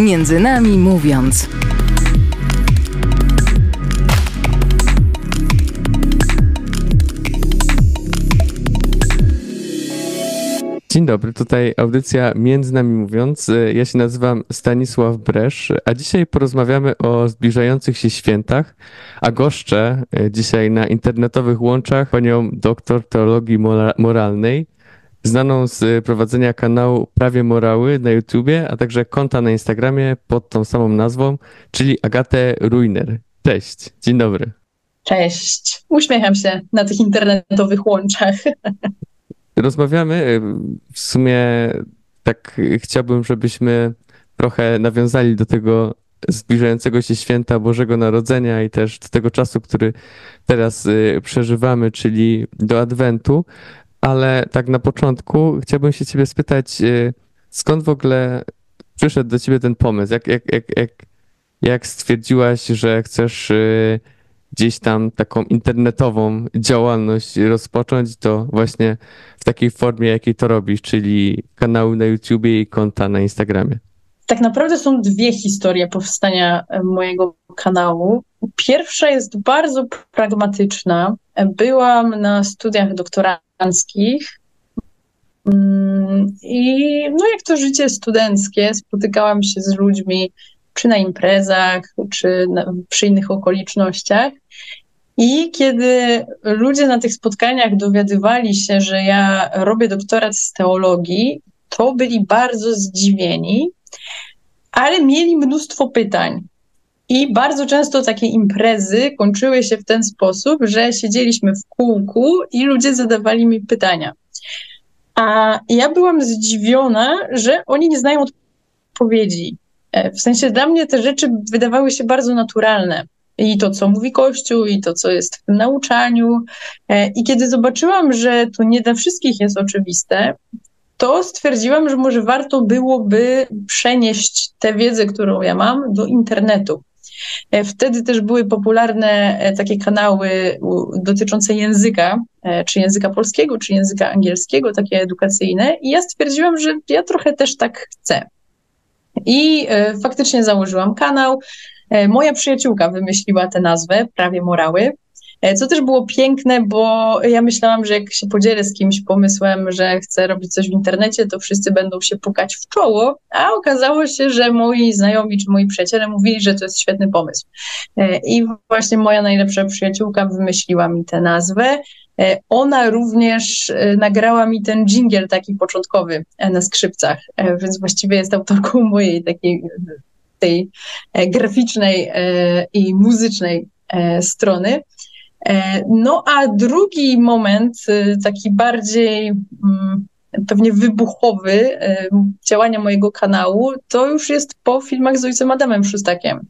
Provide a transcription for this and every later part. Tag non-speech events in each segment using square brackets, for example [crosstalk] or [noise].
Między nami mówiąc. Dzień dobry, tutaj audycja Między nami mówiąc. Ja się nazywam Stanisław Bresz, a dzisiaj porozmawiamy o zbliżających się świętach, a goszczę dzisiaj na internetowych łączach panią doktor teologii moralnej, znaną z prowadzenia kanału Prawie Morały na YouTubie, a także konta na Instagramie pod tą samą nazwą, czyli Agatę Ruiner. Cześć, dzień dobry. Cześć, uśmiecham się na tych internetowych łączach. [laughs] Rozmawiamy, w sumie tak chciałbym, żebyśmy trochę nawiązali do tego zbliżającego się święta Bożego Narodzenia i też do tego czasu, który teraz y, przeżywamy, czyli do Adwentu ale tak na początku chciałbym się ciebie spytać, y, skąd w ogóle przyszedł do ciebie ten pomysł? Jak, jak, jak, jak, jak stwierdziłaś, że chcesz y, gdzieś tam taką internetową działalność rozpocząć, to właśnie w takiej formie, jakiej to robisz, czyli kanały na YouTubie i konta na Instagramie? Tak naprawdę są dwie historie powstania e, mojego kanału. Pierwsza jest bardzo pragmatyczna. Byłam na studiach doktoranckich Mm, I no jak to życie studenckie, spotykałam się z ludźmi czy na imprezach, czy na, przy innych okolicznościach. I kiedy ludzie na tych spotkaniach dowiadywali się, że ja robię doktorat z teologii, to byli bardzo zdziwieni, ale mieli mnóstwo pytań. I bardzo często takie imprezy kończyły się w ten sposób, że siedzieliśmy w kółku i ludzie zadawali mi pytania. A ja byłam zdziwiona, że oni nie znają odpowiedzi. E, w sensie dla mnie te rzeczy wydawały się bardzo naturalne. I to, co mówi Kościół, i to, co jest w tym nauczaniu. E, I kiedy zobaczyłam, że to nie dla wszystkich jest oczywiste, to stwierdziłam, że może warto byłoby przenieść tę wiedzę, którą ja mam, do internetu. E, wtedy też były popularne e, takie kanały dotyczące języka, e, czy języka polskiego, czy języka angielskiego, takie edukacyjne. I ja stwierdziłam, że ja trochę też tak chcę. I faktycznie założyłam kanał. Moja przyjaciółka wymyśliła tę nazwę, Prawie Morały. E, co też było piękne, bo ja myślałam, że jak się podzielę z kimś pomysłem, że chcę robić coś w internecie, to wszyscy będą się pukać w czoło, a okazało się, że moi znajomi czy moi przyjaciele mówili, że to jest świetny pomysł. E, I właśnie moja najlepsza przyjaciółka wymyśliła mi tę nazwę. E, ona również nagrała mi ten jingle taki początkowy na skrzypcach, więc właściwie jest autorką mojej takiej tej graficznej i muzycznej strony. E, no a drugi moment, y, taki bardziej mm, pewnie wybuchowy y, działania mojego kanału, to już jest po filmach z ojcem Adamem Szustakiem.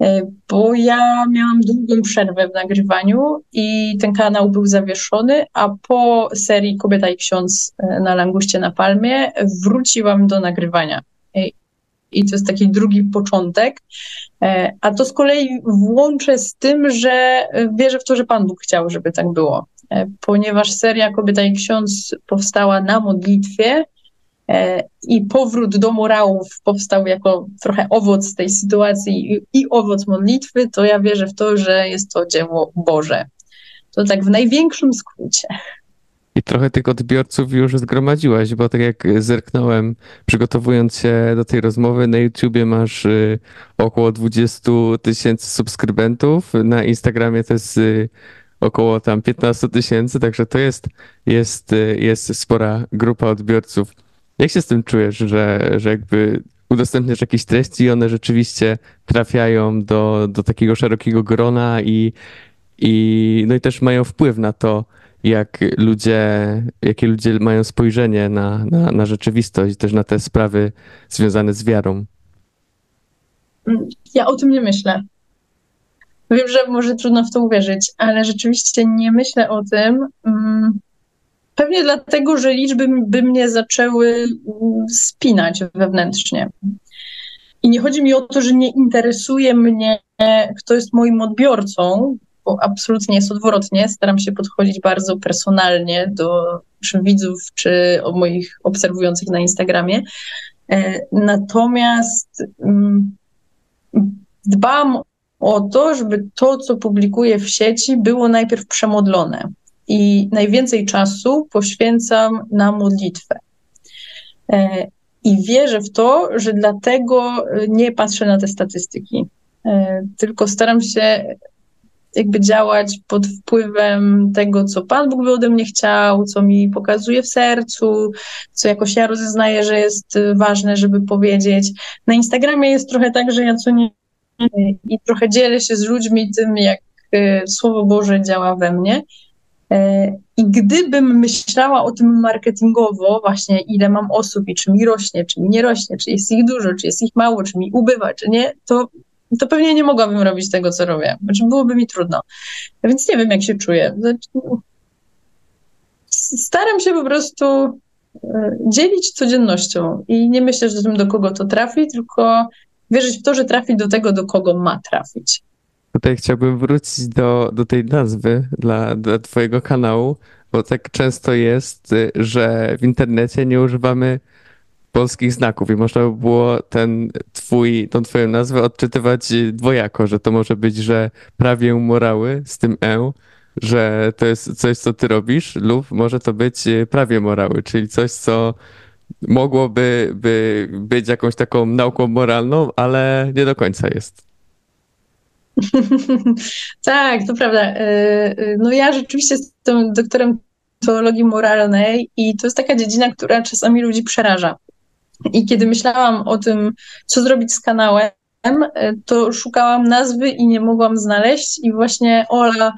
E, bo ja miałam długą przerwę w nagrywaniu i ten kanał był zawieszony, a po serii Kobieta i Ksiądz e, na Languście na Palmie wróciłam do nagrywania i to jest taki drugi początek. E, a to z kolei włączę z tym, że wierzę w to, że Pan Bóg chciał, żeby tak było. E, ponieważ seria Kobieta i Ksiądz powstała na modlitwie e, i powrót do morałów powstał jako trochę owoc tej sytuacji i owoc modlitwy, to ja wierzę w to, że jest to dzieło Boże. To tak w największym skrócie. I trochę tych odbiorców już zgromadziłaś, bo tak jak zerknąłem, przygotowując się do tej rozmowy, na YouTubie masz y, około 20 tysięcy subskrybentów, na Instagramie to jest y, około tam 15 tysięcy, także to jest, jest, y, jest spora grupa odbiorców. Jak się z tym czujesz, że, że jakby udostępniasz jakieś treści i one rzeczywiście trafiają do, do takiego szerokiego grona i, i, no i też mają wpływ na to, jak ludzie, jakie ludzie mają spojrzenie na, na, na rzeczywistość, też na te sprawy związane z wiarą. Ja o tym nie myślę. Wiem, że może trudno w to uwierzyć, ale rzeczywiście nie myślę o tym. Mm, pewnie dlatego, że liczby by mnie zaczęły spinać wewnętrznie. I nie chodzi mi o to, że nie interesuje mnie, kto jest moim odbiorcą, absolutnie jest odwrotnie. Staram się podchodzić bardzo personalnie do czy widzów, czy moich obserwujących na Instagramie. Natomiast mm, dbam o to, żeby to, co publikuję w sieci, było najpierw przemodlone. I najwięcej czasu poświęcam na modlitwę. E, I wierzę w to, że dlatego nie patrzę na te statystyki, e, tylko staram się jakby działać pod wpływem tego, co Pan Bóg by ode mnie chciał, co mi pokazuje w sercu, co jakoś ja rozeznaję, że jest ważne, żeby powiedzieć. Na Instagramie jest trochę tak, że ja co nie i trochę dzielę się z ludźmi tym, jak e, Słowo Boże działa we mnie. E, I gdybym myślała o tym marketingowo, właśnie ile mam osób i czy mi rośnie, czy mi nie rośnie, czy jest ich dużo, czy jest ich mało, czy mi ubywa, czy nie, to, to pewnie nie mogłabym robić tego, co robię. Znaczy byłoby mi trudno. Więc nie wiem, jak się czuję. Znaczy, staram się po prostu e, dzielić codziennością i nie myślę, że tym do kogo to trafi, tylko wierzyć w to, że trafi do tego, do kogo ma trafić. Tutaj chciałbym wrócić do, do tej nazwy dla, dla Twojego kanału, bo tak często jest, że w internecie nie używamy polskich znaków i można by było ten twój, tą twoją nazwę odczytywać dwojako, że to może być, że prawie morały z tym e, że to jest coś, co ty robisz, lub może to być prawie morały, czyli coś, co mogłoby by być jakąś taką nauką moralną, ale nie do końca jest. [laughs] tak, to prawda. E, e, no ja rzeczywiście jestem doktorem teologii moralnej i to jest taka dziedzina, która czasami ludzi przeraża. I kiedy myślałam o tym, co zrobić z kanałem, e, to szukałam nazwy i nie mogłam znaleźć. I właśnie Ola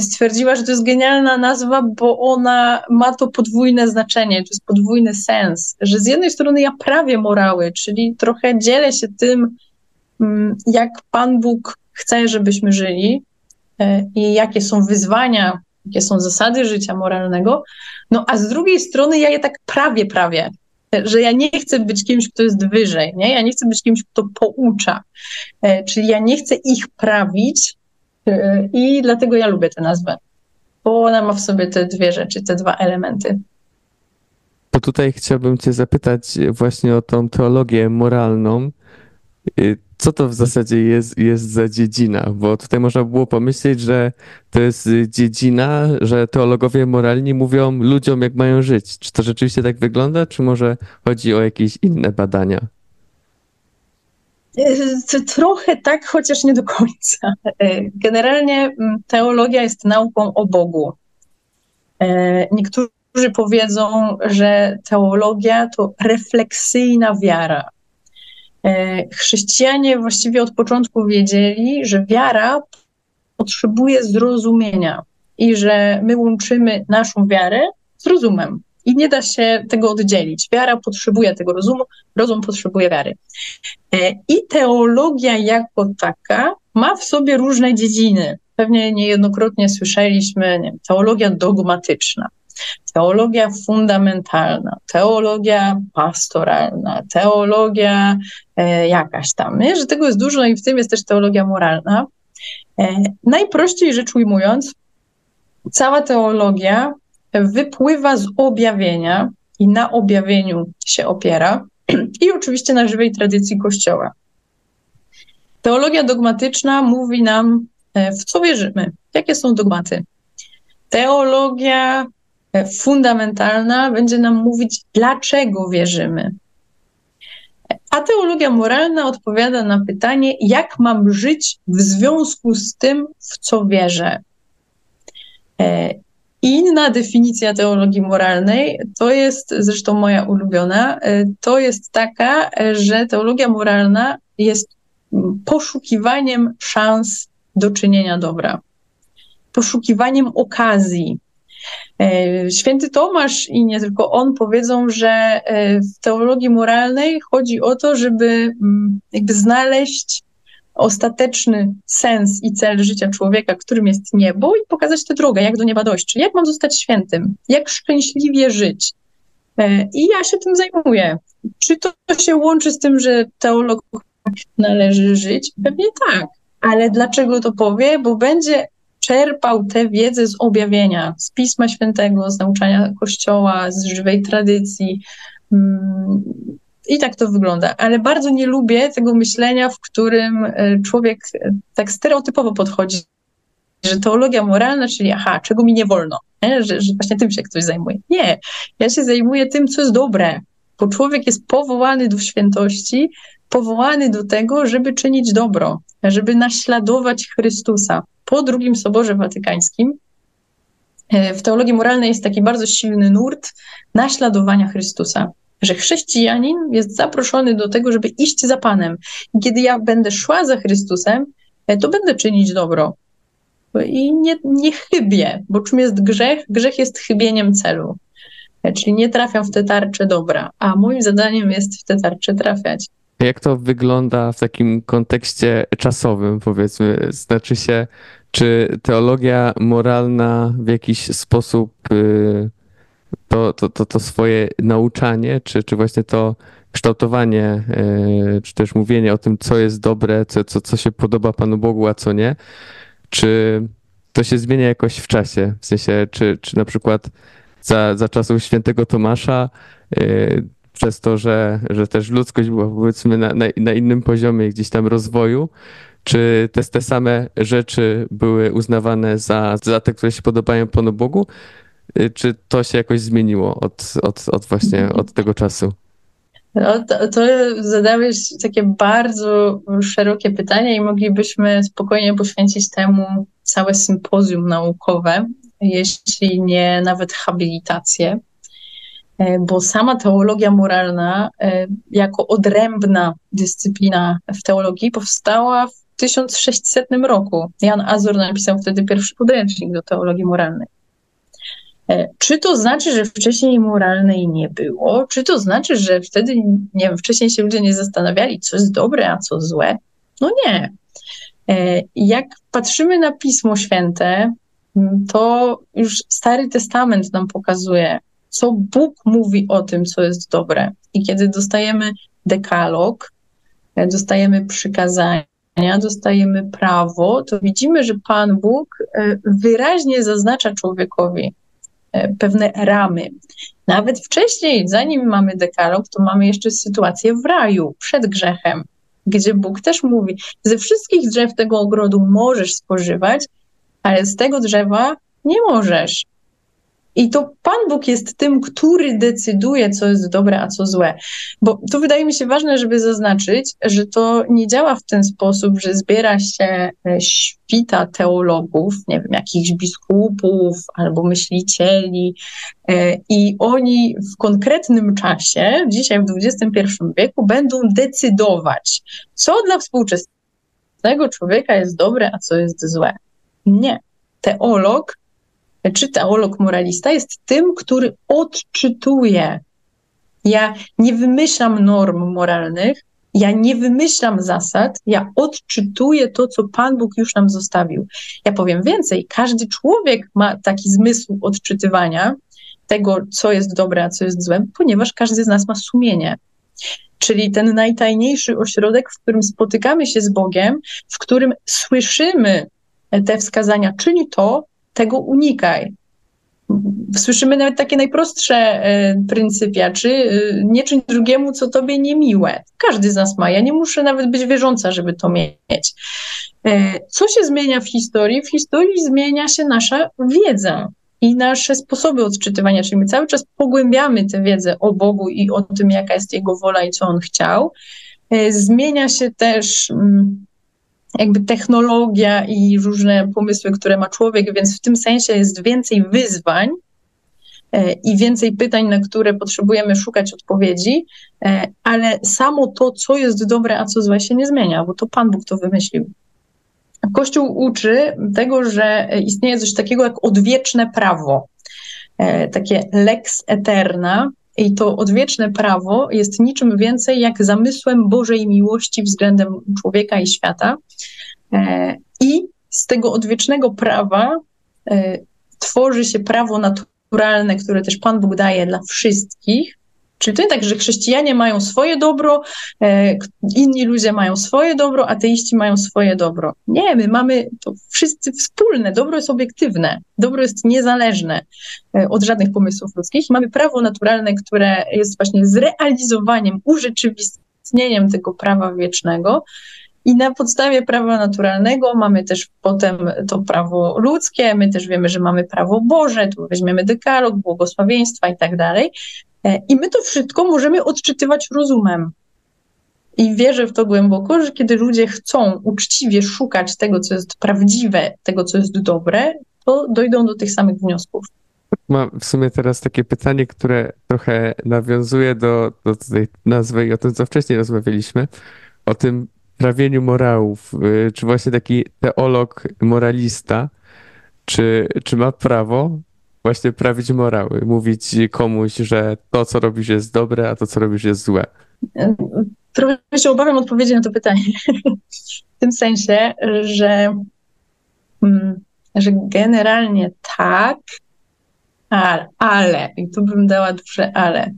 stwierdziła, że to jest genialna nazwa, bo ona ma to podwójne znaczenie, to jest podwójny sens, że z jednej strony ja prawie morały, czyli trochę dzielę się tym, mm, jak Pan Bóg chce, żebyśmy żyli e, i jakie są wyzwania, jakie są zasady życia moralnego, no a z drugiej strony ja je tak prawie, prawie, że ja nie chcę być kimś, kto jest wyżej, nie? ja nie chcę być kimś, kto poucza, e, czyli ja nie chcę ich prawić, i dlatego ja lubię tę nazwę, bo ona ma w sobie te dwie rzeczy, te dwa elementy. To tutaj chciałbym Cię zapytać właśnie o tą teologię moralną. Y, co to w zasadzie jest, jest za dziedzina? Bo tutaj można było pomyśleć, że to jest dziedzina, że teologowie moralni mówią ludziom, jak mają żyć. Czy to rzeczywiście tak wygląda, czy może chodzi o jakieś inne badania? Trochę tak, chociaż nie do końca. Generalnie mm, teologia jest nauką o Bogu. Niektórzy powiedzą, że teologia to refleksyjna wiara. E, chrześcijanie właściwie od początku wiedzieli, że wiara potrzebuje zrozumienia i że my łączymy naszą wiarę z rozumem. I nie da się tego oddzielić. Wiara potrzebuje tego rozumu, rozum potrzebuje wiary. E, I teologia jako taka ma w sobie różne dziedziny. Pewnie niejednokrotnie słyszeliśmy nie, teologia dogmatyczna, teologia fundamentalna, teologia pastoralna, teologia e, jakaś tam, nie? że tego jest dużo i w tym jest też teologia moralna. E, najprościej rzecz ujmując, cała teologia wypływa z objawienia i na objawieniu się opiera i oczywiście na żywej tradycji Kościoła. Teologia dogmatyczna mówi nam, e, w co wierzymy, jakie są dogmaty. Teologia fundamentalna będzie nam mówić, dlaczego wierzymy. A teologia moralna odpowiada na pytanie, jak mam żyć w związku z tym, w co wierzę. E, Inna definicja teologii moralnej, to jest zresztą moja ulubiona, e, to jest taka, e, że teologia moralna jest poszukiwaniem szans do czynienia dobra, poszukiwaniem okazji. E, święty Tomasz i nie tylko on powiedzą, że w teologii moralnej chodzi o to, żeby jakby znaleźć ostateczny sens i cel życia człowieka, którym jest niebo, i pokazać tę drogę, jak do nieba dojść, czyli jak mam zostać świętym, jak szczęśliwie żyć. E, I ja się tym zajmuję. Czy to się łączy z tym, że teolog należy żyć? Pewnie tak. Ale dlaczego to powie? Bo będzie czerpał tę wiedzę z objawienia, z Pisma Świętego, z nauczania Kościoła, z żywej tradycji. Mm, i tak to wygląda, ale bardzo nie lubię tego myślenia, w którym e, człowiek e, tak stereotypowo podchodzi, że teologia moralna, czyli aha, czego mi nie wolno, nie? Że, że właśnie tym się ktoś zajmuje. Nie, ja się zajmuję tym, co jest dobre, bo człowiek jest powołany do świętości, powołany do tego, żeby czynić dobro, żeby naśladować Chrystusa. Po drugim Soborze Watykańskim e, w teologii moralnej jest taki bardzo silny nurt naśladowania Chrystusa że chrześcijanin jest zaproszony do tego, żeby iść za Panem. I kiedy ja będę szła za Chrystusem, e, to będę czynić dobro. I nie, nie chybię, bo czym jest grzech? Grzech jest chybieniem celu. E, czyli nie trafiam w te tarcze dobra, a moim zadaniem jest w te tarcze trafiać. Jak to wygląda w takim kontekście czasowym, powiedzmy? Znaczy się, czy teologia moralna w jakiś sposób. Yy to, to, to, to swoje nauczanie, czy, czy właśnie to kształtowanie, e, czy też mówienie o tym, co jest dobre, co, co, co się podoba Panu Bogu, a co nie, czy to się zmienia jakoś w czasie? W sensie, czy, czy na przykład za, za czasów świętego Tomasza, e, przez to, że, że też ludzkość była powiedzmy na, na, na innym poziomie gdzieś tam rozwoju, czy te, te same rzeczy były uznawane za, za te, które się podobają Panu Bogu, Y, czy to się jakoś zmieniło od, od, od właśnie od tego czasu? No, to, to zadałeś takie bardzo szerokie pytanie i moglibyśmy spokojnie poświęcić temu całe sympozjum naukowe, jeśli nie nawet habilitację, bo sama teologia moralna e, jako odrębna dyscyplina w teologii powstała w 1600 roku. Jan Azor napisał wtedy pierwszy podręcznik do teologii moralnej. E, czy to znaczy, że wcześniej moralnej nie było? Czy to znaczy, że wtedy, nie wiem, wcześniej się ludzie nie zastanawiali, co jest dobre, a co złe? No nie. E, jak patrzymy na Pismo Święte, to już Stary Testament nam pokazuje, co Bóg mówi o tym, co jest dobre. I kiedy dostajemy dekalog, e, dostajemy przykazania, dostajemy prawo, to widzimy, że Pan Bóg wyraźnie zaznacza człowiekowi, E, pewne ramy. Nawet wcześniej, zanim mamy dekalog, to mamy jeszcze sytuację w raju, przed grzechem, gdzie Bóg też mówi: Ze wszystkich drzew tego ogrodu możesz spożywać, ale z tego drzewa nie możesz. I to Pan Bóg jest tym, który decyduje, co jest dobre, a co złe. Bo tu wydaje mi się ważne, żeby zaznaczyć, że to nie działa w ten sposób, że zbiera się e, świta teologów, nie wiem, jakichś biskupów albo myślicieli, e, i oni w konkretnym czasie, dzisiaj w XXI wieku, będą decydować, co dla współczesnego człowieka jest dobre, a co jest złe. Nie. Teolog czy teolog moralista jest tym, który odczytuje. Ja nie wymyślam norm moralnych, ja nie wymyślam zasad, ja odczytuję to, co Pan Bóg już nam zostawił. Ja powiem więcej, każdy człowiek ma taki zmysł odczytywania tego, co jest dobre, a co jest złe, ponieważ każdy z nas ma sumienie. Czyli ten najtajniejszy ośrodek, w którym spotykamy się z Bogiem, w którym słyszymy te wskazania, czyni to, tego unikaj. Słyszymy nawet takie najprostsze e, pryncypia, czy e, nie czyń drugiemu, co tobie niemiłe. Każdy z nas ma. Ja nie muszę nawet być wierząca, żeby to mieć. E, co się zmienia w historii? W historii zmienia się nasza wiedza i nasze sposoby odczytywania, czyli my cały czas pogłębiamy tę wiedzę o Bogu i o tym, jaka jest Jego wola i co On chciał. Zmienia się też mm, jakby technologia i różne pomysły, które ma człowiek, więc w tym sensie jest więcej wyzwań e, i więcej pytań, na które potrzebujemy szukać odpowiedzi, e, ale samo to, co jest dobre, a co złe, się nie zmienia, bo to Pan Bóg to wymyślił. Kościół uczy tego, że istnieje coś takiego jak odwieczne prawo, e, takie lex eterna, i to odwieczne prawo jest niczym więcej jak zamysłem Bożej miłości względem człowieka i świata. E, I z tego odwiecznego prawa e, tworzy się prawo naturalne, które też Pan Bóg daje dla wszystkich, Czyli to nie tak, że chrześcijanie mają swoje dobro, e, inni ludzie mają swoje dobro, ateiści mają swoje dobro. Nie, my mamy to wszyscy wspólne. Dobro jest obiektywne, dobro jest niezależne e, od żadnych pomysłów ludzkich. Mamy prawo naturalne, które jest właśnie zrealizowaniem, urzeczywistnieniem tego prawa wiecznego. I na podstawie prawa naturalnego mamy też potem to prawo ludzkie, my też wiemy, że mamy prawo Boże, tu weźmiemy dekalog, błogosławieństwa i tak dalej. E, I my to wszystko możemy odczytywać rozumem. I wierzę w to głęboko, że kiedy ludzie chcą uczciwie szukać tego, co jest prawdziwe, tego, co jest dobre, to dojdą do tych samych wniosków. Mam w sumie teraz takie pytanie, które trochę nawiązuje do, do tej nazwy i o tym, co wcześniej rozmawialiśmy, o tym prawieniu morałów. Y, czy właśnie taki teolog, moralista, czy, czy ma prawo właśnie prawić morały, mówić komuś, że to, co robisz jest dobre, a to, co robisz jest złe? Trochę się obawiam odpowiedzi na to pytanie. w tym sensie, że, mm, że generalnie tak, ale, ale, i tu bym dała duże ale.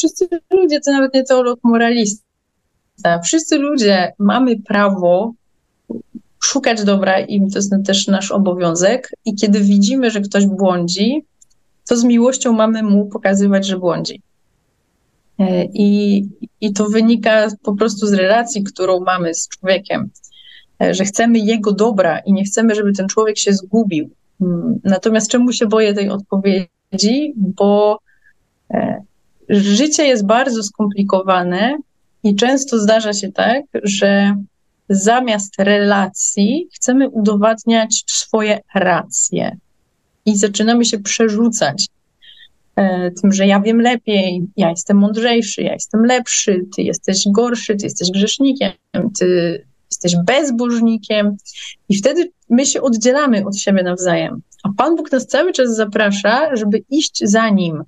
Wszyscy ludzie, to nawet nie teolog moralista, wszyscy ludzie mamy prawo szukać dobra i to jest też nasz obowiązek. I kiedy widzimy, że ktoś błądzi, to z miłością mamy mu pokazywać, że błądzi. E, I, I to wynika po prostu z relacji, którą mamy z człowiekiem, e, że chcemy jego dobra i nie chcemy, żeby ten człowiek się zgubił. Mm, natomiast czemu się boję tej odpowiedzi? Bo e, życie jest bardzo skomplikowane i często zdarza się tak, że zamiast relacji chcemy udowadniać swoje racje i zaczynamy się przerzucać e, tym, że ja wiem lepiej, ja jestem mądrzejszy, ja jestem lepszy, ty jesteś gorszy, ty jesteś grzesznikiem, ty jesteś bezbożnikiem i wtedy my się oddzielamy od siebie nawzajem. A Pan Bóg nas cały czas zaprasza, żeby iść za Nim.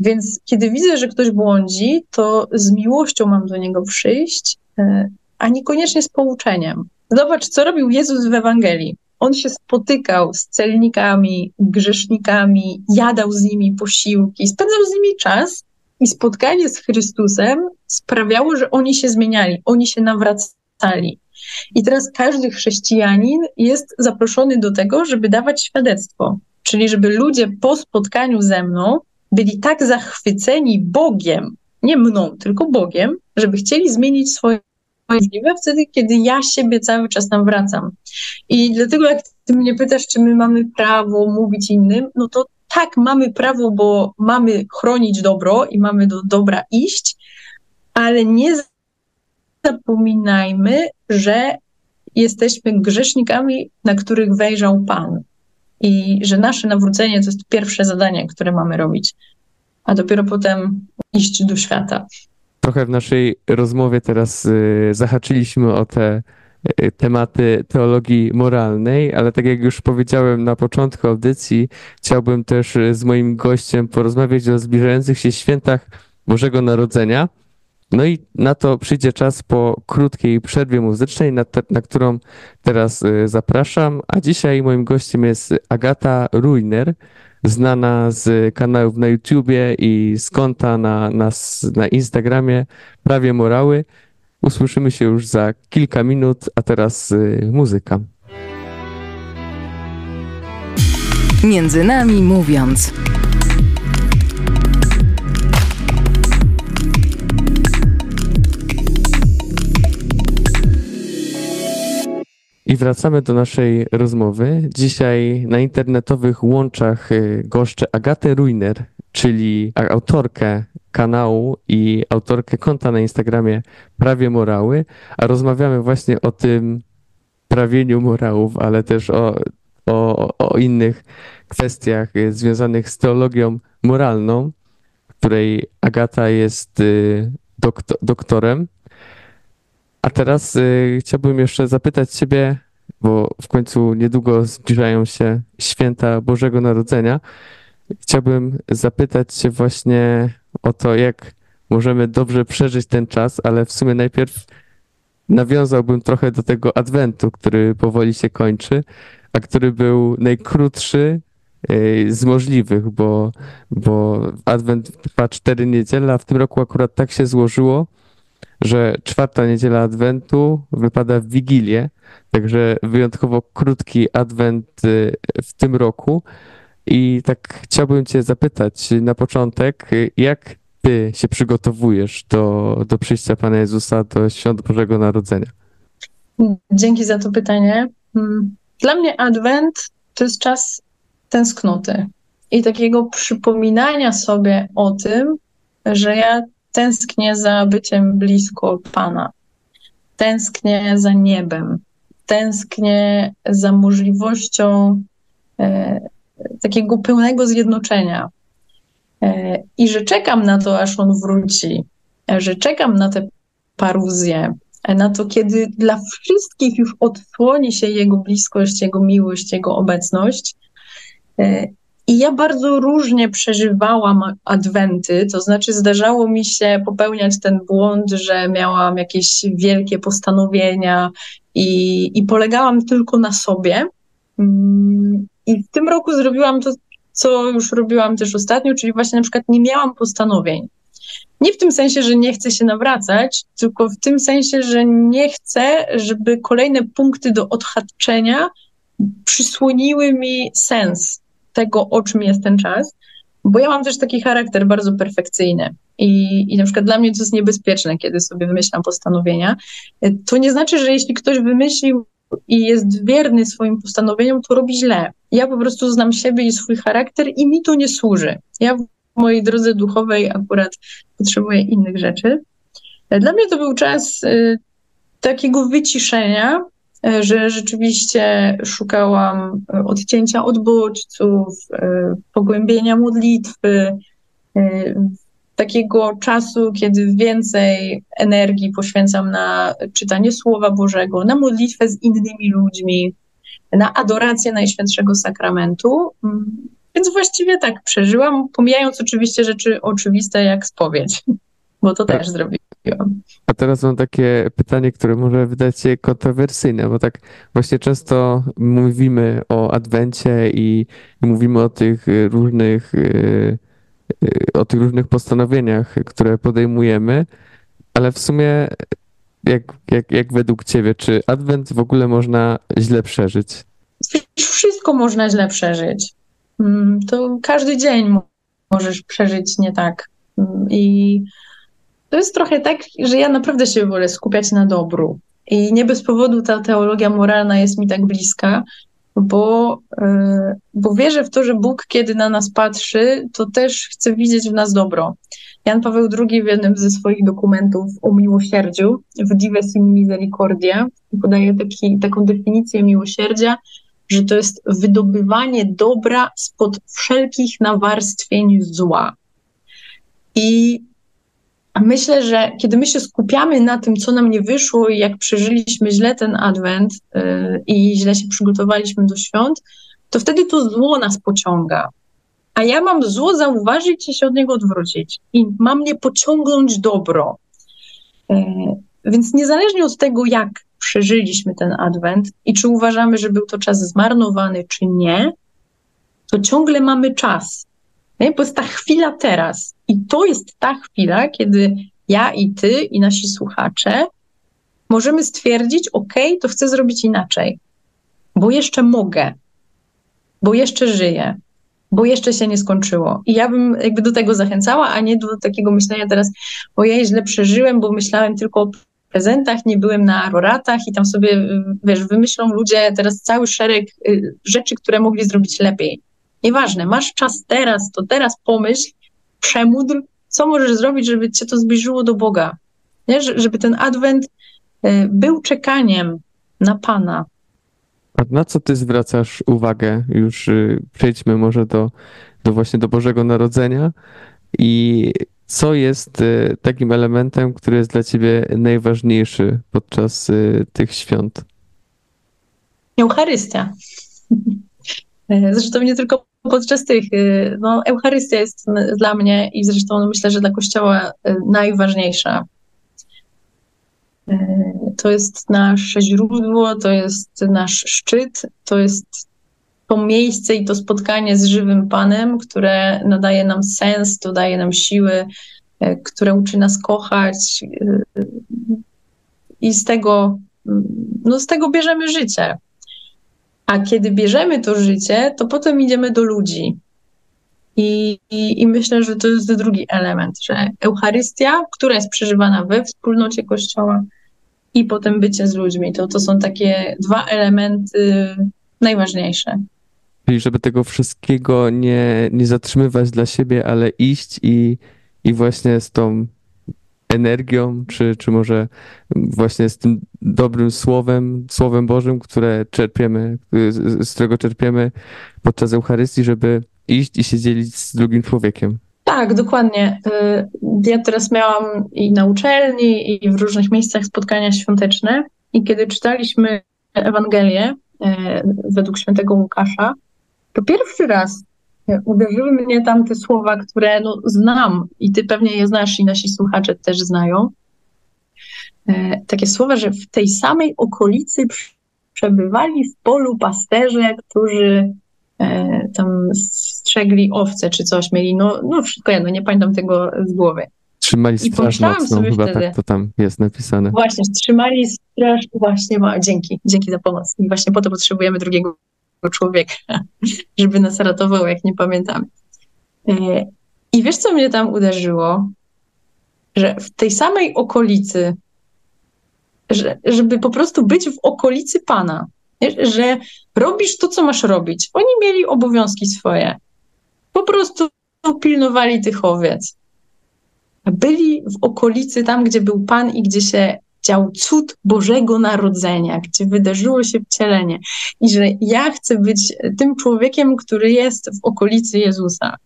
Więc kiedy widzę, że ktoś błądzi, to z miłością mam do niego przyjść, e, a niekoniecznie z pouczeniem. Zobacz, co robił Jezus w Ewangelii. On się spotykał z celnikami, grzesznikami, jadał z nimi posiłki, spędzał z nimi czas i spotkanie z Chrystusem sprawiało, że oni się zmieniali, oni się nawracali. I teraz każdy chrześcijanin jest zaproszony do tego, żeby dawać świadectwo. Czyli żeby ludzie po spotkaniu ze mną byli tak zachwyceni Bogiem, nie mną, tylko Bogiem, żeby chcieli zmienić swoje możliwe wtedy, kiedy ja siebie cały czas tam wracam. I dlatego jak ty mnie pytasz, czy my mamy prawo mówić innym, no to tak, mamy prawo, bo mamy chronić dobro i mamy do dobra iść, ale nie zapominajmy, że jesteśmy grzesznikami, na których wejrzał Pan. I że nasze nawrócenie to jest pierwsze zadanie, które mamy robić, a dopiero potem iść do świata. Trochę w naszej rozmowie teraz y, zahaczyliśmy o te y, tematy teologii moralnej, ale tak jak już powiedziałem na początku audycji, chciałbym też z moim gościem porozmawiać o zbliżających się świętach Bożego Narodzenia. No i na to przyjdzie czas po krótkiej przerwie muzycznej, na, te, na którą teraz zapraszam. A dzisiaj moim gościem jest Agata Ruiner, znana z kanałów na YouTubie i z konta na, na, na Instagramie Prawie Morały. Usłyszymy się już za kilka minut, a teraz y, muzyka. Między nami mówiąc. I wracamy do naszej rozmowy. Dzisiaj na internetowych łączach y, goszczę Agatę Ruiner, czyli autorkę kanału i autorkę konta na Instagramie Prawie Morały, a rozmawiamy właśnie o tym prawieniu morałów, ale też o, o, o innych kwestiach y, związanych z teologią moralną, której Agata jest y, doktor, doktorem. A teraz y, chciałbym jeszcze zapytać Ciebie, bo w końcu niedługo zbliżają się święta Bożego Narodzenia. Chciałbym zapytać Cię właśnie o to, jak możemy dobrze przeżyć ten czas, ale w sumie najpierw nawiązałbym trochę do tego adwentu, który powoli się kończy, a który był najkrótszy z możliwych, bo, bo Adwent trwa cztery niedziele, a w tym roku akurat tak się złożyło, że czwarta niedziela Adwentu wypada w Wigilię, także wyjątkowo krótki Adwent w tym roku. I tak chciałbym Cię zapytać na początek, jak Ty się przygotowujesz do, do przyjścia Pana Jezusa, do świąt Bożego Narodzenia? Dzięki za to pytanie. Mm, dla mnie Adwent to jest czas tęsknoty i takiego przypominania sobie o tym, że ja tęsknię za byciem blisko Pana. Tęsknię za niebem. Tęsknię za możliwością e, takiego pełnego zjednoczenia. E, I że czekam na to, aż on wróci, e, że czekam na tę paruzję, e, na to, kiedy dla wszystkich już odsłoni się jego bliskość, jego miłość, jego obecność. I ja bardzo różnie przeżywałam adwenty, to znaczy zdarzało mi się popełniać ten błąd, że miałam jakieś wielkie postanowienia i, i polegałam tylko na sobie. Mm, I w tym roku zrobiłam to, co już robiłam też ostatnio, czyli właśnie na przykład nie miałam postanowień. Nie w tym sensie, że nie chcę się nawracać, tylko w tym sensie, że nie chcę, żeby kolejne punkty do odhaczenia przysłoniły mi sens tego, o czym jest ten czas, bo ja mam też taki charakter bardzo perfekcyjny. I, I na przykład dla mnie to jest niebezpieczne, kiedy sobie wymyślam postanowienia. To nie znaczy, że jeśli ktoś wymyślił i jest wierny swoim postanowieniom, to robi źle. Ja po prostu znam siebie i swój charakter i mi to nie służy. Ja w mojej drodze duchowej akurat potrzebuję innych rzeczy. Dla mnie to był czas y, takiego wyciszenia, że rzeczywiście szukałam y, odcięcia od bodźców, pogłębienia modlitwy, takiego czasu, kiedy więcej energii poświęcam na czytanie Słowa Bożego, na modlitwę z innymi ludźmi, na adorację Najświętszego Sakramentu. Mm, więc właściwie tak przeżyłam, pomijając oczywiście rzeczy oczywiste jak spowiedź, bo to tak. też zrobiłam. A teraz mam takie pytanie, które może wydać się kontrowersyjne, bo tak właśnie często mówimy o Adwencie i, mówimy o tych różnych y, Y, o tych różnych postanowieniach, które podejmujemy, ale w sumie jak, jak, jak według ciebie, czy adwent w ogóle można źle przeżyć? Wszystko można źle przeżyć. Mm, to każdy dzień możesz przeżyć nie tak. Mm, I to jest trochę tak, że ja naprawdę się wolę skupiać na dobru. I nie bez powodu ta teologia moralna jest mi tak bliska, bo, e, bo wierzę w to, że Bóg, kiedy na nas patrzy, to też chce widzieć w nas dobro. Jan Paweł II w jednym ze swoich dokumentów o miłosierdziu, w Dives in Misericordia, podaje taki, taką definicję miłosierdzia, że to jest wydobywanie dobra spod wszelkich nawarstwień zła. I myślę, że kiedy my się skupiamy na tym, co nam nie wyszło i jak przeżyliśmy źle ten adwent yy, i źle się przygotowaliśmy do świąt, to wtedy to zło nas pociąga. A ja mam zło zauważyć i się od niego odwrócić. I mam nie pociągnąć dobro. Yy, więc niezależnie od tego, jak przeżyliśmy ten adwent i czy uważamy, że był to czas zmarnowany, czy nie, to ciągle mamy czas. Nie? Bo jest ta chwila teraz. I to jest ta chwila, kiedy ja i ty i nasi słuchacze możemy stwierdzić, ok, to chcę zrobić inaczej, bo jeszcze mogę, bo jeszcze żyję, bo jeszcze się nie skończyło. I ja bym jakby do tego zachęcała, a nie do takiego myślenia teraz, o ja źle przeżyłem, bo myślałem tylko o prezentach, nie byłem na roratach i tam sobie, wiesz, wymyślą ludzie teraz cały szereg y, rzeczy, które mogli zrobić lepiej. Nieważne, masz czas teraz, to teraz pomyśl, przemódl, co możesz zrobić, żeby cię to zbliżyło do Boga. Nie? Żeby ten adwent e, był czekaniem na Pana. A na co ty zwracasz uwagę? Już y, przejdźmy może do, do właśnie do Bożego Narodzenia i co jest y, takim elementem, który jest dla ciebie najważniejszy podczas y, tych świąt? Eucharystia. [laughs] E, zresztą nie tylko podczas tych, y, no, Eucharystia jest dla mnie i zresztą myślę, że dla Kościoła y, najważniejsza. Y, to jest nasze źródło, to jest nasz szczyt, to jest to miejsce i to spotkanie z żywym Panem, które nadaje nam sens, dodaje nam siły, które uczy nas kochać i z tego, no z tego bierzemy życie. A kiedy bierzemy to życie, to potem idziemy do ludzi. I, i, I, myślę, że to jest drugi element, że Eucharystia, która jest przeżywana we wspólnocie Kościoła i potem bycie z ludźmi, to, to są takie dwa elementy najważniejsze. Czyli żeby tego wszystkiego nie, nie zatrzymywać dla siebie, ale iść i, i właśnie z tą energią, czy, czy może właśnie z tym dobrym słowem, słowem Bożym, które czerpiemy, z, którego czerpiemy podczas Eucharystii, żeby iść i się dzielić z drugim człowiekiem. Tak, dokładnie. Y, ja teraz miałam i na uczelni, i w różnych miejscach spotkania świąteczne. I kiedy czytaliśmy Ewangelię y, według świętego Łukasza, to pierwszy raz uderzyły mnie tam te słowa, które no, znam i ty pewnie je znasz i nasi słuchacze też znają. E, takie słowa, że w tej samej okolicy przebywali w polu pasterze, którzy e, tam strzegli owce czy coś, mieli, no, no wszystko jedno, nie pamiętam tego z głowy. Trzymali straż nocną, chyba wtedy, tak to tam jest napisane. Właśnie, trzymali straż, właśnie, ma, dzięki, dzięki za pomoc. I właśnie po to potrzebujemy drugiego człowieka, [laughs] żeby nas ratował, jak nie pamiętamy. E, I wiesz, co mnie tam uderzyło? Że w tej samej okolicy, że, żeby po prostu być w okolicy Pana, że robisz to, co masz robić. Oni mieli obowiązki swoje. Po prostu pilnowali tych owiec. Byli w okolicy tam, gdzie był Pan i gdzie się dział cud Bożego Narodzenia, gdzie wydarzyło się wcielenie i że ja chcę być tym człowiekiem, który jest w okolicy Jezusa.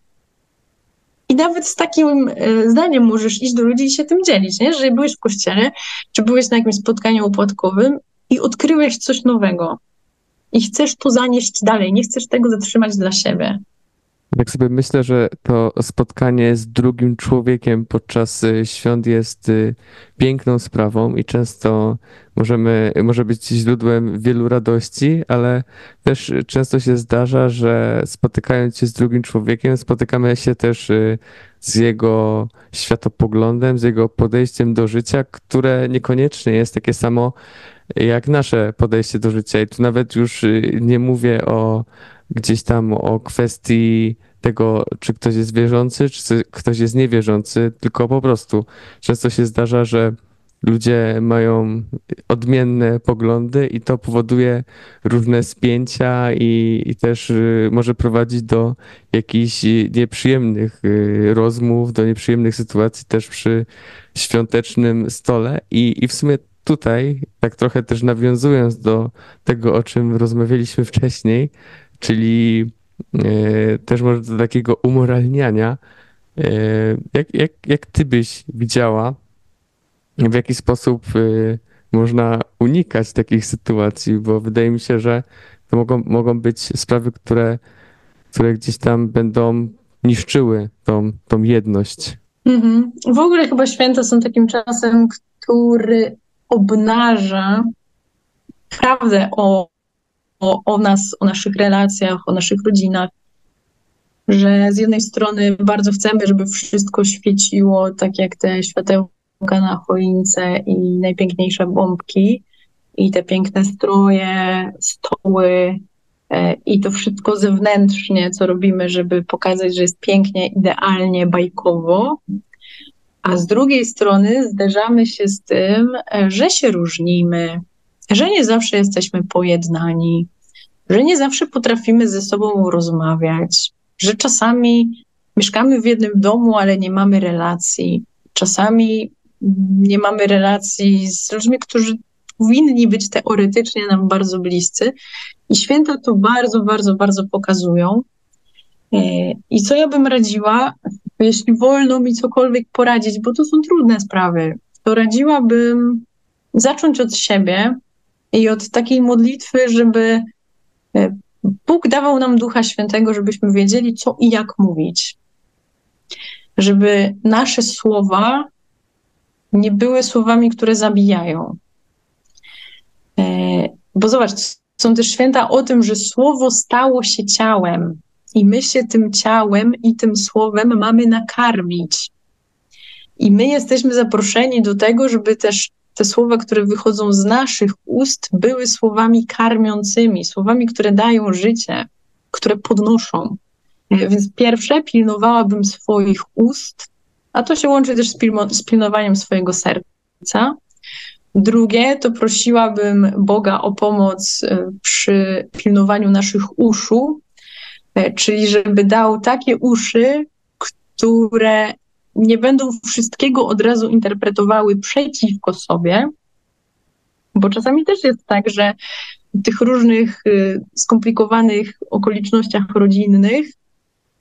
I nawet z takim e, zdaniem możesz iść do ludzi i się tym dzielić, nie? że byłeś w kościele, czy byłeś na jakimś spotkaniu opłatkowym i odkryłeś coś nowego. I chcesz to zanieść dalej, nie chcesz tego zatrzymać dla siebie. Tak sobie myślę, że to spotkanie z drugim człowiekiem podczas y, świąt jest y, piękną sprawą i często możemy, może być źródłem wielu radości, ale też często się zdarza, że spotykając się z drugim człowiekiem, spotykamy się też y, z jego światopoglądem, z jego podejściem do życia, które niekoniecznie jest takie samo jak nasze podejście do życia. I tu nawet już nie mówię o gdzieś tam o kwestii tego, czy ktoś jest wierzący, czy ktoś jest niewierzący, tylko po prostu często się zdarza, że ludzie mają odmienne poglądy i to powoduje różne spięcia i, i też y, może prowadzić do jakichś nieprzyjemnych y, rozmów, do nieprzyjemnych sytuacji też przy świątecznym stole. I, i w sumie tutaj, tak trochę też nawiązując do tego, o czym rozmawialiśmy [laughs] wcześniej, czyli e, też może do takiego umoralniania. E, jak, jak, jak ty byś widziała, w jaki sposób e, można unikać takich sytuacji, bo wydaje mi się, że to mogą, mogą być sprawy, które, które gdzieś tam będą niszczyły tą, tą jedność. Mhm. W ogóle chyba święta są takim czasem, który obnaża prawdę o o, nas, o naszych relacjach, o naszych rodzinach, że z jednej strony bardzo chcemy, żeby wszystko świeciło, tak jak te światełka na choince i najpiękniejsze bombki i te piękne stroje, stoły e, i to wszystko zewnętrznie, co robimy, żeby pokazać, że jest pięknie, idealnie, bajkowo. A z drugiej strony zderzamy się z tym, e, że się różnimy, że nie zawsze jesteśmy pojednani, że nie zawsze potrafimy ze sobą rozmawiać, że czasami mieszkamy w jednym domu, ale nie mamy relacji. Czasami nie mamy relacji z ludźmi, którzy powinni być teoretycznie nam bardzo bliscy. I święta to bardzo, bardzo, bardzo pokazują. E, I co ja bym radziła, jeśli wolno mi cokolwiek poradzić, bo to są trudne sprawy, to radziłabym zacząć od siebie, i od takiej modlitwy, żeby e, Bóg dawał nam Ducha Świętego, żebyśmy wiedzieli, co i jak mówić. Żeby nasze słowa nie były słowami, które zabijają. E, bo zobacz, są też święta o tym, że słowo stało się ciałem i my się tym ciałem i tym słowem mamy nakarmić. I my jesteśmy zaproszeni do tego, żeby też te słowa, które wychodzą z naszych ust, były słowami karmiącymi, słowami, które dają życie, które podnoszą. Więc pierwsze, pilnowałabym swoich ust, a to się łączy też z, z pilnowaniem swojego serca. Drugie, to prosiłabym Boga o pomoc e, przy pilnowaniu naszych uszu, e, czyli żeby dał takie uszy, które nie będą wszystkiego od razu interpretowały przeciwko sobie, bo czasami też jest tak, że w tych różnych y, skomplikowanych okolicznościach rodzinnych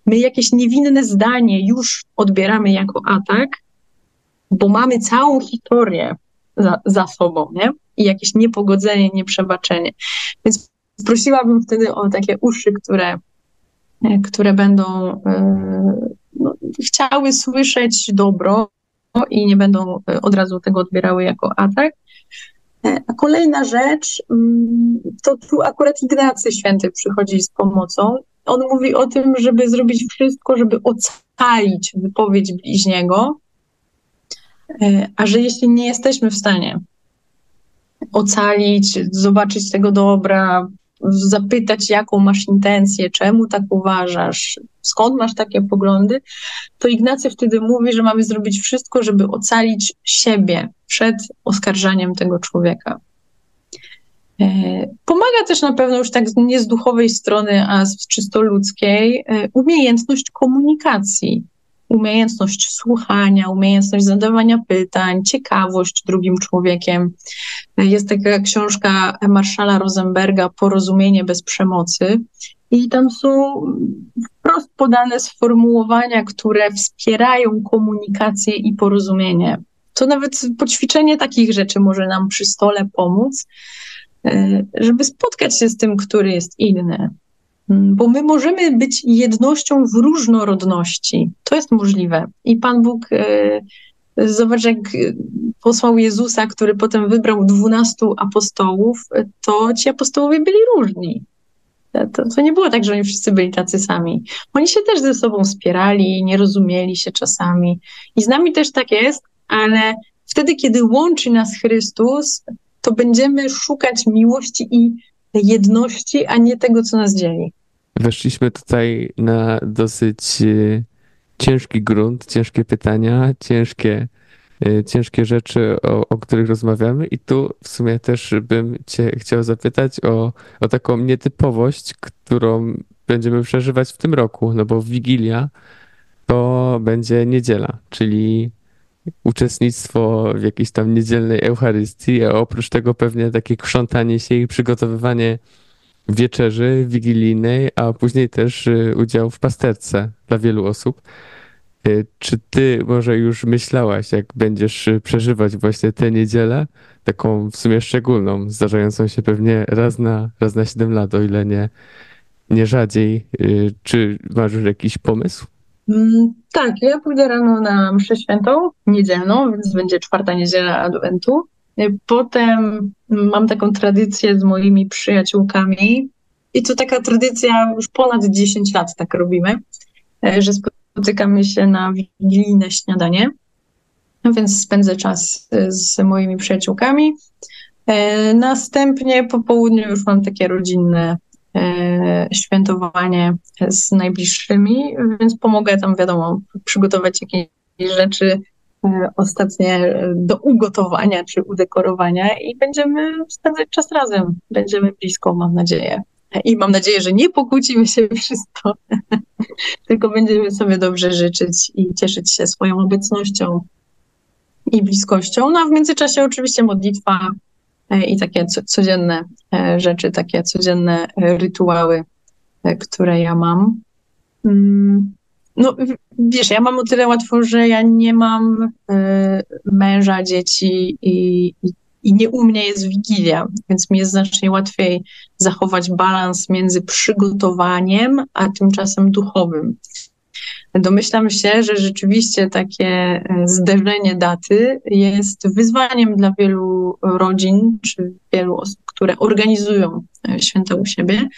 my jakieś niewinne zdanie już odbieramy jako atak, bo mamy całą historię za, za sobą, nie? I jakieś niepogodzenie, nieprzebaczenie. Więc prosiłabym wtedy o takie uszy, które, które będą y, no, chciały słyszeć dobro i nie będą e, od razu tego odbierały jako atak. E, a kolejna rzecz, mm, to tu akurat Ignacy Święty przychodzi z pomocą. On mówi o tym, żeby zrobić wszystko, żeby ocalić wypowiedź bliźniego, e, a że jeśli nie jesteśmy w stanie ocalić, zobaczyć tego dobra, zapytać, jaką masz intencję, czemu tak uważasz, skąd masz takie poglądy, to Ignacy wtedy mówi, że mamy zrobić wszystko, żeby ocalić siebie przed oskarżaniem tego człowieka. E, pomaga też na pewno już tak nie z duchowej strony, a z czysto ludzkiej, e, umiejętność komunikacji umiejętność słuchania, umiejętność zadawania pytań, ciekawość drugim człowiekiem. Jest taka książka Marszala Rosenberga Porozumienie bez przemocy. I tam są wprost podane sformułowania, które wspierają komunikację i porozumienie. To nawet poćwiczenie takich rzeczy może nam przy stole pomóc, e, żeby spotkać się z tym, który jest inny. Mm, bo my możemy być jednością w różnorodności. To jest możliwe. I Pan Bóg, e, zobacz, jak posłał Jezusa, który potem wybrał dwunastu apostołów, to ci apostołowie byli różni. To, to, nie było tak, że oni wszyscy byli tacy sami. Oni się też ze sobą wspierali, nie rozumieli się czasami. I z nami też tak jest, ale wtedy, kiedy łączy nas Chrystus, to będziemy szukać miłości i jedności, a nie tego, co nas dzieli. Weszliśmy tutaj na dosyć e, ciężki grunt, ciężkie pytania, ciężkie, e, ciężkie rzeczy, o, o których rozmawiamy. I tu w sumie też bym Cię chciał zapytać o, o taką nietypowość, którą będziemy przeżywać w tym roku, no bo Wigilia to będzie niedziela, czyli uczestnictwo w jakiejś tam niedzielnej Eucharystii, a oprócz tego pewnie takie krzątanie się i przygotowywanie wieczerzy wigilijnej, a później też y, udział w pasterce dla wielu osób. Y, czy ty może już myślałaś, jak będziesz y, przeżywać właśnie tę niedzielę, taką w sumie szczególną, zdarzającą się pewnie raz na, raz na 7 lat, o ile nie, nie rzadziej. Czy masz już jakiś pomysł? Mm, tak, ja pójdę rano na mszę świętą, niedzielną, więc będzie czwarta niedziela Adwentu. Potem mam taką tradycję z moimi przyjaciółkami i to taka tradycja już ponad 10 lat tak robimy, e, że spotykamy się na wigilijne śniadanie, no więc spędzę czas e, z moimi przyjaciółkami. E, następnie po południu już mam takie rodzinne świętowanie z najbliższymi, więc pomogę tam, wiadomo, przygotować jakieś rzeczy, ostatnie e, do ugotowania czy udekorowania i będziemy spędzać czas razem. Będziemy blisko, mam nadzieję. I mam nadzieję, że nie pokłócimy się [laughs] wszystko, tylko będziemy sobie dobrze życzyć i cieszyć się swoją obecnością i bliskością. No a w międzyczasie oczywiście modlitwa e, i takie codzienne rzeczy, takie codzienne rytuały, które ja mam. No wiesz, ja mam o tyle łatwo, że ja nie mam y, męża, dzieci i, i, i, nie u mnie jest wigilia, więc mi jest znacznie łatwiej zachować balans między przygotowaniem, a tymczasem duchowym. Domyślam się, że rzeczywiście takie e, zderzenie daty jest wyzwaniem dla wielu rodzin czy wielu osób, które organizują e, święta u siebie.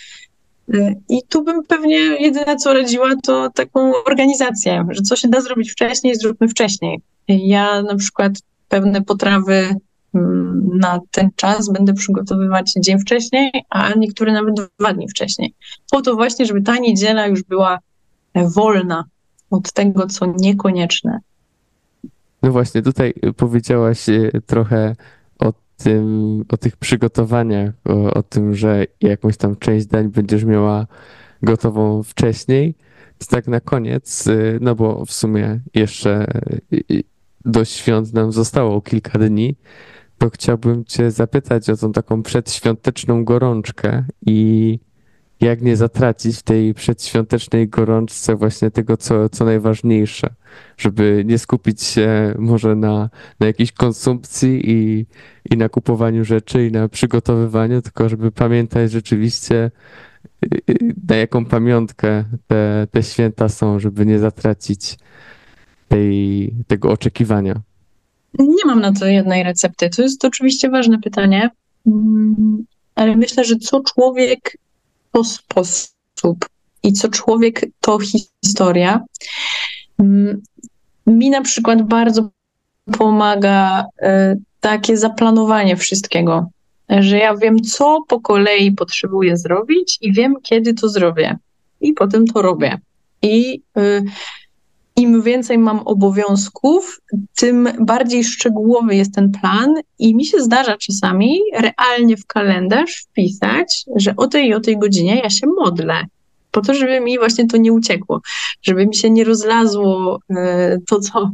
I tu bym pewnie jedyne co radziła, to taką organizację, że co się da zrobić wcześniej, zróbmy wcześniej. Ja na przykład pewne potrawy mm, na ten czas będę przygotowywać dzień wcześniej, a niektóre nawet dwa dni wcześniej. Po to właśnie, żeby ta niedziela już była wolna od tego, co niekonieczne. No właśnie, tutaj powiedziałaś e, trochę tym, o tych przygotowaniach, o, o tym, że jakąś tam część dań będziesz miała gotową wcześniej. To tak na koniec, e, no bo w sumie jeszcze e, do świąt nam zostało kilka dni, to chciałbym Cię zapytać o tą taką przedświąteczną gorączkę i jak nie zatracić w tej przedświątecznej gorączce właśnie tego, co, co najważniejsze, żeby nie skupić się może na, na jakiejś konsumpcji i, i na kupowaniu rzeczy i na przygotowywaniu, tylko żeby pamiętać rzeczywiście, y, y, na jaką pamiątkę te, te święta są, żeby nie zatracić tej, tego oczekiwania. Nie mam na to jednej recepty. To jest oczywiście ważne pytanie, mm, ale myślę, że co człowiek to sposób i co człowiek to historia. Mm, mi na przykład bardzo pomaga e, takie zaplanowanie wszystkiego, że ja wiem, co po kolei potrzebuję zrobić i wiem, kiedy to zrobię. I potem to robię. I y, im więcej mam obowiązków, tym bardziej szczegółowy jest ten plan i mi się zdarza czasami realnie w kalendarz wpisać, że o tej i o tej godzinie ja się modlę. Po to, żeby mi właśnie to nie uciekło, żeby mi się nie rozlazło e, to, co,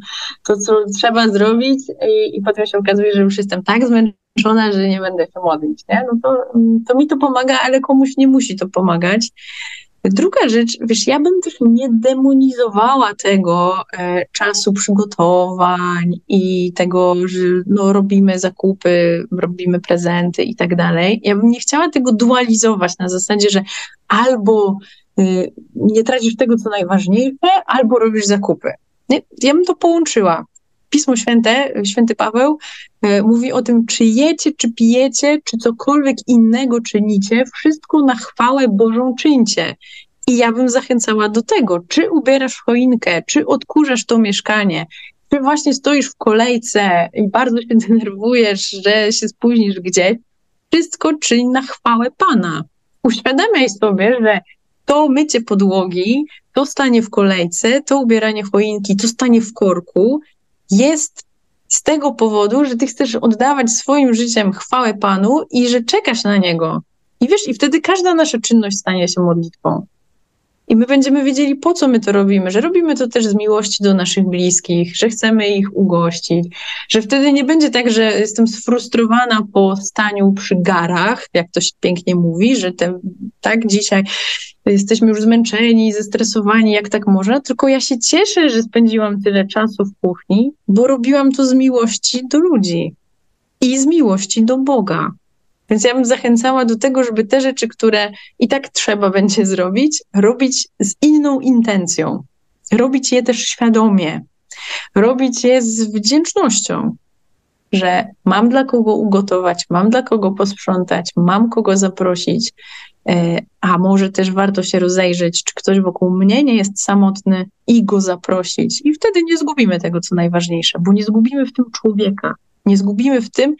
to, co trzeba zrobić, i, i potem się okazuje, że już jestem tak zmęczona, że nie będę się modlić. Nie? No to, to mi to pomaga, ale komuś nie musi to pomagać. Druga rzecz, wiesz, ja bym też nie demonizowała tego e, czasu przygotowań i tego, że no, robimy zakupy, robimy prezenty i tak dalej. Ja bym nie chciała tego dualizować na zasadzie, że albo y, nie tracisz tego, co najważniejsze, albo robisz zakupy. Nie? Ja bym to połączyła. Pismo Święte, święty Paweł e, mówi o tym, czy jecie, czy pijecie, czy cokolwiek innego czynicie, wszystko na chwałę Bożą czyńcie. I ja bym zachęcała do tego, czy ubierasz choinkę, czy odkurzasz to mieszkanie, czy właśnie stoisz w kolejce i bardzo się [laughs] denerwujesz, że się spóźnisz gdzieś, wszystko czyń na chwałę Pana. Uświadamiaj sobie, że to mycie podłogi, to stanie w kolejce, to ubieranie choinki, to stanie w korku jest z tego powodu, że ty chcesz oddawać swoim życiem chwałę Panu i że czekasz na Niego. I wiesz, i wtedy każda nasza czynność stanie się modlitwą. I my będziemy wiedzieli, po co my to robimy, że robimy to też z miłości do naszych bliskich, że chcemy ich ugościć, że wtedy nie będzie tak, że jestem sfrustrowana po staniu przy garach, jak to się pięknie mówi, że te, tak dzisiaj jesteśmy już zmęczeni, zestresowani, jak tak można, tylko ja się cieszę, że spędziłam tyle czasu w kuchni, bo robiłam to z miłości do ludzi i z miłości do Boga. Więc ja bym zachęcała do tego, żeby te rzeczy, które i tak trzeba będzie zrobić, robić z inną intencją. Robić je też świadomie. Robić je z wdzięcznością, że mam dla kogo ugotować, mam dla kogo posprzątać, mam kogo zaprosić, e, a może też warto się rozejrzeć, czy ktoś wokół mnie nie jest samotny i go zaprosić. I wtedy nie zgubimy tego, co najważniejsze, bo nie zgubimy w tym człowieka, nie zgubimy w tym,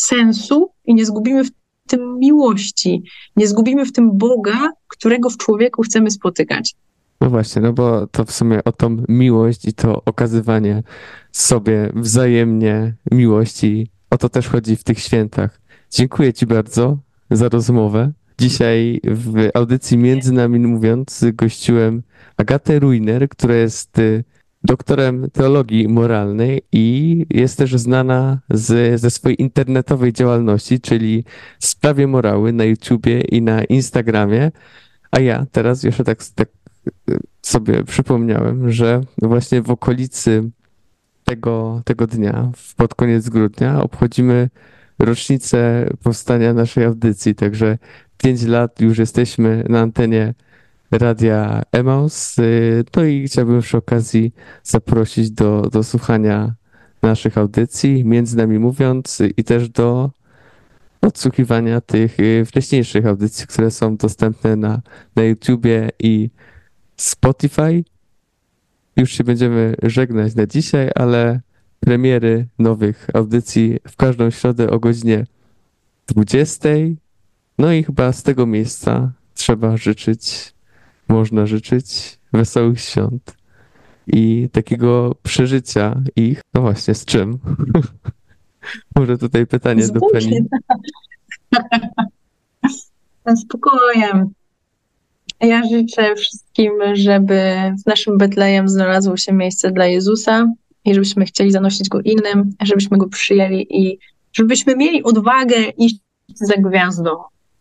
sensu i nie zgubimy w tym miłości, nie zgubimy w tym Boga, którego w człowieku chcemy spotykać. No właśnie, no bo to w sumie o tą miłość i to okazywanie sobie wzajemnie miłości, o to też chodzi w tych świętach. Dziękuję Ci bardzo za rozmowę. Dzisiaj w audycji Między Nami Mówiąc gościłem Agatę Ruiner, która jest y, doktorem teologii moralnej i jest też znana z, ze swojej internetowej działalności, czyli Sprawie Morały na YouTubie i na Instagramie. A ja teraz jeszcze tak, tak sobie przypomniałem, że właśnie w okolicy tego, tego dnia, pod koniec grudnia, obchodzimy rocznicę powstania naszej audycji, także pięć lat już jesteśmy na antenie Radia Emaus. Y, no i chciałbym przy okazji zaprosić do, do słuchania naszych audycji, między nami mówiąc, i też do odsłuchiwania tych y, wcześniejszych audycji, które są dostępne na, na YouTubie i Spotify. Już się będziemy żegnać na dzisiaj, ale premiery nowych audycji w każdą środę o godzinie 20. No i chyba z tego miejsca trzeba życzyć, można życzyć wesołych świąt i takiego przeżycia ich. No właśnie, z czym? [laughs] Może tutaj pytanie Z do pani. [laughs] Spokojem. Ja życzę wszystkim, żeby w naszym Betlejem znalazło się miejsce dla Jezusa i żebyśmy chcieli zanosić go innym, żebyśmy go przyjęli i żebyśmy mieli odwagę iść za gwiazdą.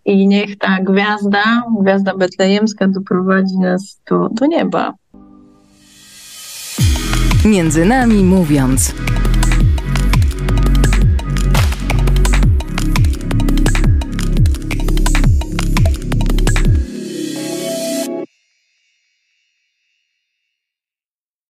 I niech ta gwiazda, gwiazda betlejemska doprowadzi nas do, do nieba. Między nami mówiąc.